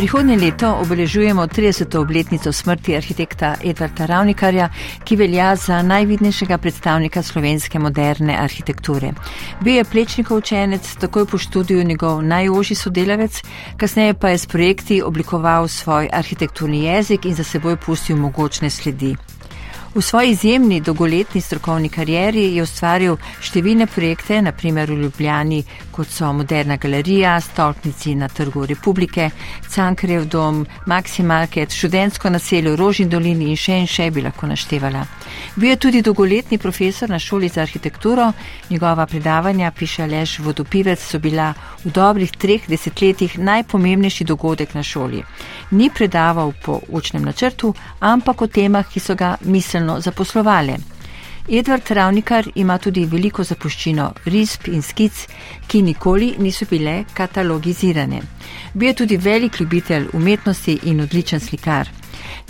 Prihodnje leto obeležujemo 30. obletnico smrti arhitekta Edvarda Ravnikarja, ki velja za najvidnejšega predstavnika slovenske moderne arhitekture. Bil je plečnikov učenec, takoj po študiju njegov najožji sodelavec, kasneje pa je s projekti oblikoval svoj arhitekturni jezik in za seboj pustil mogočne sledi. V svoji izjemni dolgoletni strokovni karieri je ustvaril številne projekte, naprimer v Ljubljani, kot so Moderna galerija, Stolpnici na Trgu Republike, Cankarev dom, Maximalket, študentsko naselje v Rožni dolini in še in še bi lahko naštevala. Bil je tudi dolgoletni profesor na šoli za arhitekturo, njegova predavanja, piše Lež Vodopivec, so bila v dobrih treh desetletjih najpomembnejši dogodek na šoli. Ni predaval po učnem načrtu, ampak o temah, ki so ga mislili smiselno zaposlovale. Edvard Ravnikar ima tudi veliko zapuščino risb in skic, ki nikoli niso bile katalogizirane. Bil je tudi velik ljubitelj umetnosti in odličen slikar.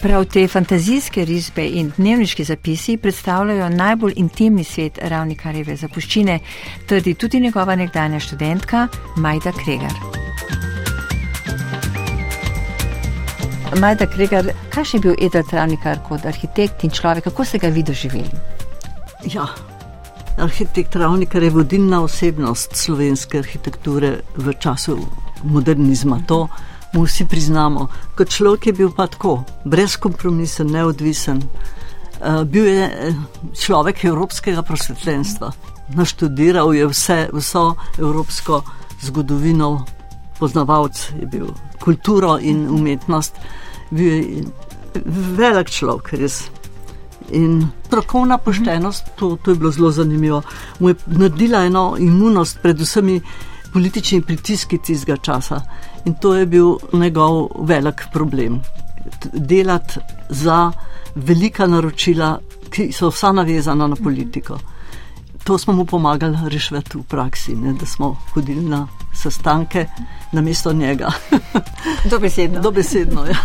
Prav te fantazijske risbe in dnevniški zapisi predstavljajo najbolj intimni svet Ravnikarjeve zapuščine, trdi tudi njegova nekdanja študentka Majda Kregar. Majda Kregar, kaj je bil Edward Travnikar kot arhitekt in človek, kako ste ga vi doživeli? Ja, arhitekt Travnikar je vodilna osebnost slovenske arhitekture v času modernizma. To mu vsi priznamo. Kot človek je bil pa tako, brezkompromisen, neodvisen. Uh, bil je eh, človek evropskega prosvetljenstva. Naštudiral je vse, vso evropsko zgodovino, poznavalec je bil kulturo in umetnost, bil je velik človek, res. In strokovna poštenost, to, to je bilo zelo zanimivo. Mu je naredila eno imunost pred vsemi političnimi pritiski tistega časa. In to je bil njegov velik problem. Delati za velika naročila, ki so vsa navezana na politiko. To smo mu pomagali rešiti v praksi, ne, da smo hodili na sestanke na mesto njega. Dobesedno. Dobesedno ja.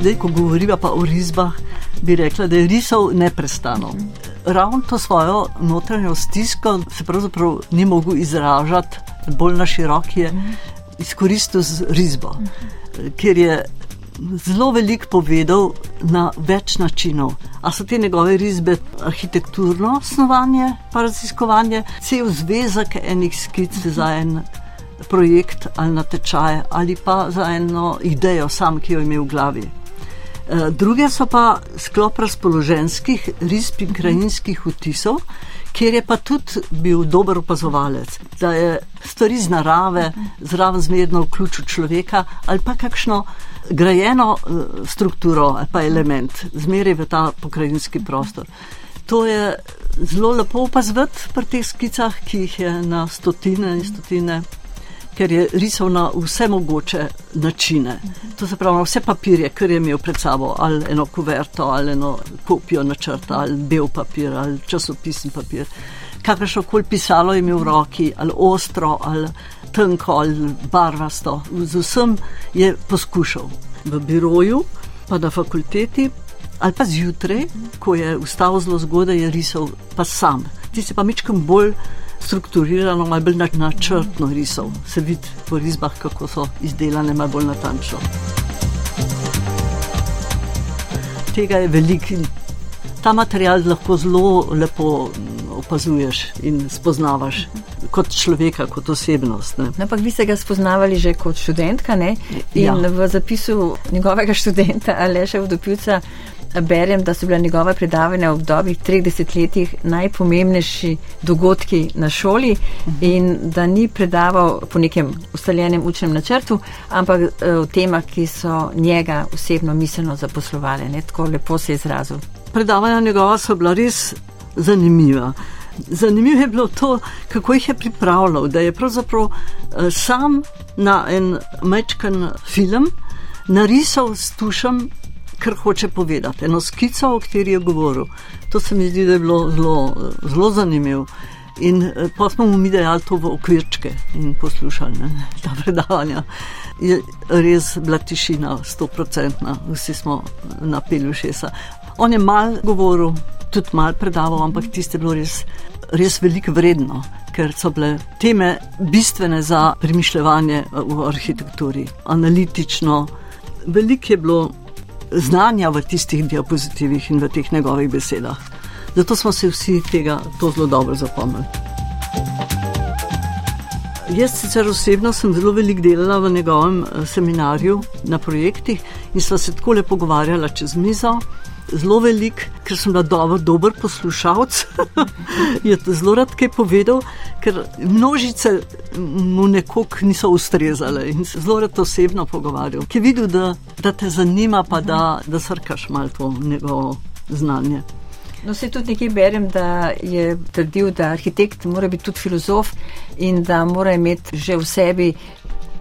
Zdaj, ko govoriva pa o risbah, bi rekla, da je risal neprestano. Ravno to svojo notranjo stisko se pravzaprav ni mogel izražati bolj na širok, je izkoristil z risbo, ker je zelo veliko povedal na več načinov. A so te njegove risbe arhitekturno snovanje, pa raziskovanje, cel zvezek enih skic za en projekt ali na tečaje, ali pa za eno idejo, sam, ki jo imel v glavi. E, druge so pa sklop razpoloženskih risb in krajinskih vtisov, kjer je pa tudi bil dober opazovalec, da je stvari z narave zraven zmerno vključil človeka ali pa kakšno grajeno eh, strukturo ali pa element, zmeraj v ta pokrajinski prostor. To je zelo lepo opazovati pri teh skicah, ki jih je na stotine in stotine, ker je risal na vse mogoče načine. To se pravi na vse papirje, kar je imel pred sabo, ali eno kuverto, ali eno kopijo načrta, ali bel papir, ali časopisni papir. Kakršno koli pisalo je imel v roki, ali ostro, ali tanko ali barvasto. Z vsem je poskušal v biroju, pa na fakulteti, ali pa zjutraj, ko je vstal zelo zgodaj, je risal pa sam. Ti si pa mečkam bolj strukturirano, malo bolj načrtno risal. Se vidi po risbah, kako so izdelane, malo bolj natančno. Tega je veliko. Ta material lahko zelo lepo opazuješ in spoznavaš kot človeka, kot osebnost. No, ampak vi ste ga spoznavali že kot študentka ne? in ja. v zapisu njegovega študenta Aleša Vdopilca. Berem, da so bila njegova predavanja v obdobju treh desetletjih najpomembnejši dogodki na šoli in da ni predaval po nekem ustaljenem učnem načrtu, ampak eh, o temah, ki so njega osebno miselno zaposlovali. Ne? Tako lepo se je izrazil. Predavanja njegova so bila res zanimiva. Zanimivo je bilo to, kako jih je pripravljal, da je pravzaprav eh, sam na en mečken film narisal s tušem, kar hoče povedati, eno skico, o kateri je govoril. To se mi zdi, da je bilo zelo, zanimivo. In eh, pa smo mu mi dejali to v okvirčke in poslušali ne, ta predavanja. Je res bila tišina, sto procentna, vsi smo napeli v šesa. On je mal govoril, tudi mal predaval, ampak tiste je bilo res, res veliko vredno. ker so bile teme bistvene za premišljanje v arhitekturi, analitično. Veliko je bilo znanja v tistih diapozitivih in v teh njegovih besedah. Zato smo se vsi tega zelo dobro zapomnili. Jaz sicer osebno sem zelo veliko delala v njegovem eh, seminarju na projektih in sva se tako lepo pogovarjala čez mizo. Zelo velik, ker sem bila dobro, dober poslušalec. je zelo rad kaj povedal, ker množice mu nekako niso ustrezale in se zelo rad osebno pogovarjal. Ki je videl, da, da te zanima, pa da, da srkaš malo to njegovo znanje. No, se tudi nekaj berem, da je trdil, da arhitekt mora biti tudi filozof in da mora imeti že v sebi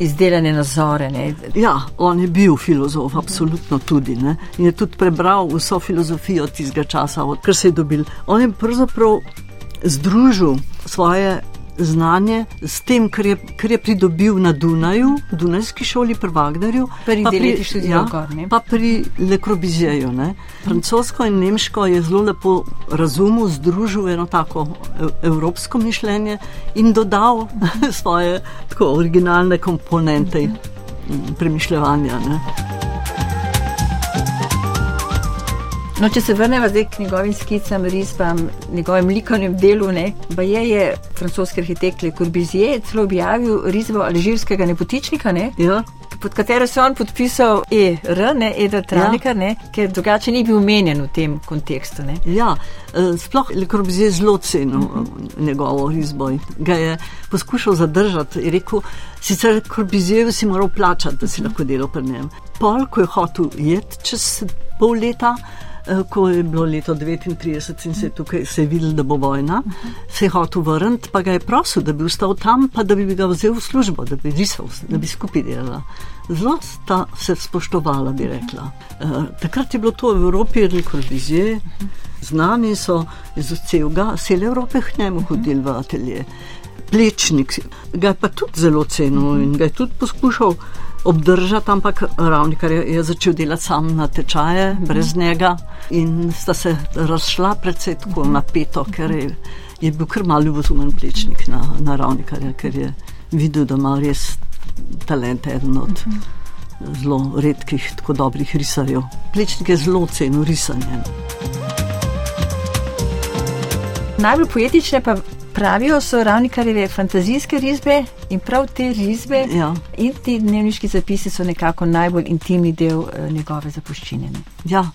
izdelane nazore. Ne? Ja, on je bil filozof, absolutno tudi. Ne? In je tudi prebral vso filozofijo tistega časa, kar se je dobil. On je pravzaprav združil svoje znanje s tem, kar je, kar je pridobil na Dunaju, v Dunajski šoli pri Wagnerju, pa pri, ja, pa pri Le Corbusier. Francosko in nemško je zelo lepo razumel, združil eno tako evropsko mišljenje in dodal svoje tako originalne komponente premišljanja. Ne. No, če se vrnemo zdaj k njegovim skicam, risbam, njegovem likovnem delu, ne, je, je francoski arhitekt Le Corbusier celo objavil risbo alžirskega nepotičnika, ne, ja. pod katero se je on podpisal ER, ne, Tranikar, ja. ker drugače ni bil omenjen v tem kontekstu. Ne. Ja, eh, sploh Le Corbusier zelo cenil uh eh, -huh. njegovo risbo in ga je poskušal zadržati. Je rekel, sicer Corbusier si moral plačati, da si lahko delal pri njem. Pol, ko je hotel jeti čez pol leta, ko je bilo leto 1939 in se je tukaj se je videl, da bo vojna, se je hotel vrniti, pa ga je prosil, da bi ostal tam, pa da bi ga vzel v službo, da bi risal, da bi skupaj delala. Zelo sta se spoštovala, bi rekla. E, takrat je bilo to v Evropi veliko vizije, znani so iz celega, cele Evrope k njemu hodili v atelje. Plečnik ga je pa tudi zelo cenil in ga je tudi poskušal obdržati, ampak ravni, kar je, je začel delati sam na tečaje, brez njega in sta se razšla predvsej tako napeto, ker je, je bil kar mal ljubozumen plečnik na, na ravni, ker je videl, da ima res talent eden od zelo redkih, tako dobrih risarjev. Plečnik je zelo cenil risanje. Najbolj poetične pa pravijo so ravnikarjeve fantazijske risbe in prav te risbe ja. in ti dnevniški zapisi so nekako najbolj intimni del uh, njegove zapuščine. Ja,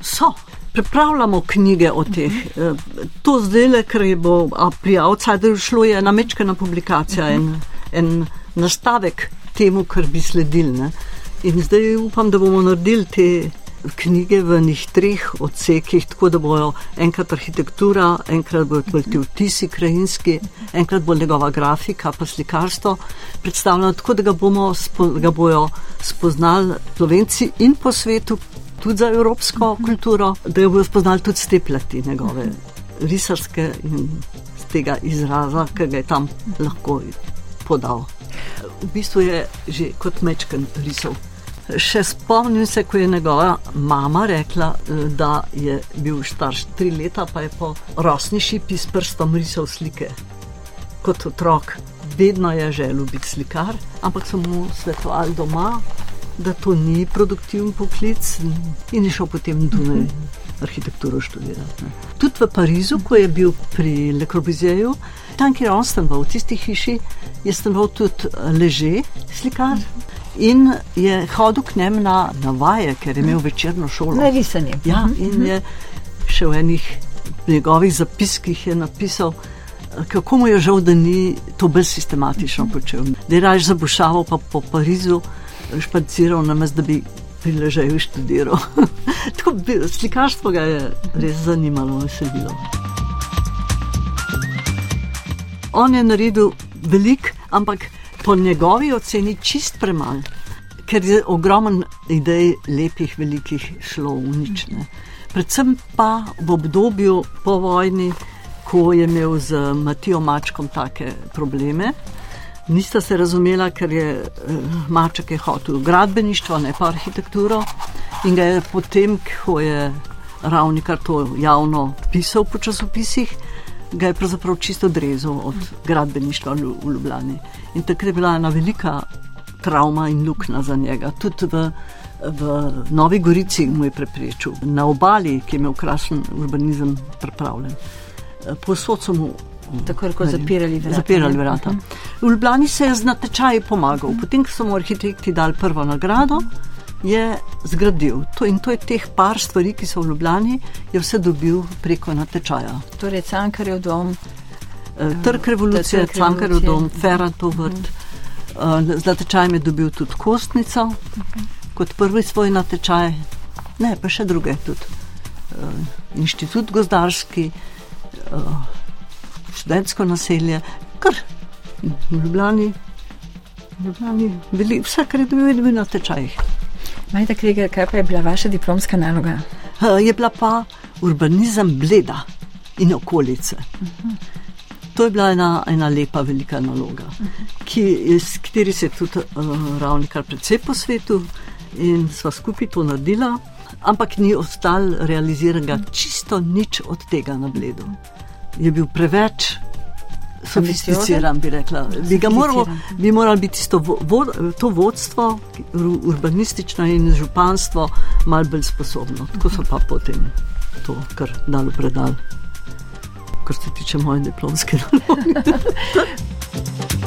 so. Pripravljamo knjige o teh. Uh, to zdaj le, ker je bo pri Outsideru šlo, je namečkana publikacija, uh -huh. en, en nastavek temu, kar bi sledili. In zdaj upam, da bomo naredili te knjige v njih treh odsekih, tako da bojo enkrat arhitektura, enkrat bojo ti vtisi krajinski, enkrat bo njegova grafika, pa slikarstvo predstavljeno tako, da ga, bomo, ga bojo spoznali slovenci in po svetu, tudi za evropsko kulturo, da jo bojo spoznali tudi steplati njegove risarske in tega izraza, ki ga je tam lahko podal. V bistvu je že kot mečken risal. Še spomnim se, ko je njegova mama rekla, eh, da je bil star tri leta, pa je po rosni šipi s prstom risal slike. Kot otrok, vedno je želel biti slikar, ampak so mu svetovali doma, da to ni produktiven poklic in je šel potem Dunaj arhitekturo študirati. Tudi v Parizu, ko je bil pri Le Corbusierju, tam, kjer je on stanoval, v tisti hiši, je stanoval tudi leže slikar in je hodil k njemu na, na vaje, ker je imel večerno šolo. Na risanje. Ja, mhm, in mhm. je še v enih njegovih zapiskih napisal, kako mu je žal, da ni to bolj sistematično počel. Da je raje zabušaval pa po Parizu, špaciral na mestu, da bi priležal študiral. Slikarstvo ga je res zanimalo, veselilo. On je naredil veliko, ampak po njegovi oceni čist premalo, ker je ogromen idej lepih, velikih šlo v nič. Ne. Predvsem pa v obdobju po vojni, ko je imel z Matijo Mačkom take probleme. Nista se razumela, ker je eh, Maček je hotel gradbeništvo, ne pa arhitekturo. In ga je potem, ko je ravni kar to javno pisal po časopisih, ga je pravzaprav čisto odrezal od gradbeništva v Ljubljani. In takrat je bila ena velika travma in luknja za njega. Tudi v, v Novi Gorici mu je preprečil, na obali, ki je imel krasen urbanizem pripravljen. Posod so mu. Tako rekoč zapirali vrata. Zapirali vrata. V Ljubljani se je z natečaji pomagal. Potem, ko so mu arhitekti dali prvo nagrado, je zgradil. To, in to je teh par stvari, ki so v Ljubljani, je vse dobil preko natečaja. Torej, Cankarjev dom. Trg revolucije, Cankarjev dom, Ferratov vrt. Uh -huh. Z natečajem je dobil tudi kostnico, uh -huh. kot prvi svoj natečaj, ne pa še druge, tudi inštitut gozdarski, študentsko naselje, kar v Ljubljani, v Ljubljani bili, vse, kar je dobil, je dobil na tečajih. Majda Kriger, kaj pa je bila vaša diplomska naloga? Je bila pa urbanizem bleda in okolice. Uh -huh. To je bila ena, ena lepa, velika naloga, uh -huh. ki, s kateri se je tudi uh, ravni kar precej po svetu in sva skupaj to naredila, ampak ni ostal realiziranega čisto nič od tega na bledu. Je bil preveč sofisticiran, bi rekla. Bi, moral, bi moral biti to, vo, to vodstvo, urbanistično in županstvo, malo bolj sposobno. Tako so pa potem to kar dalo predal, kar se tiče moje diplomske naloge.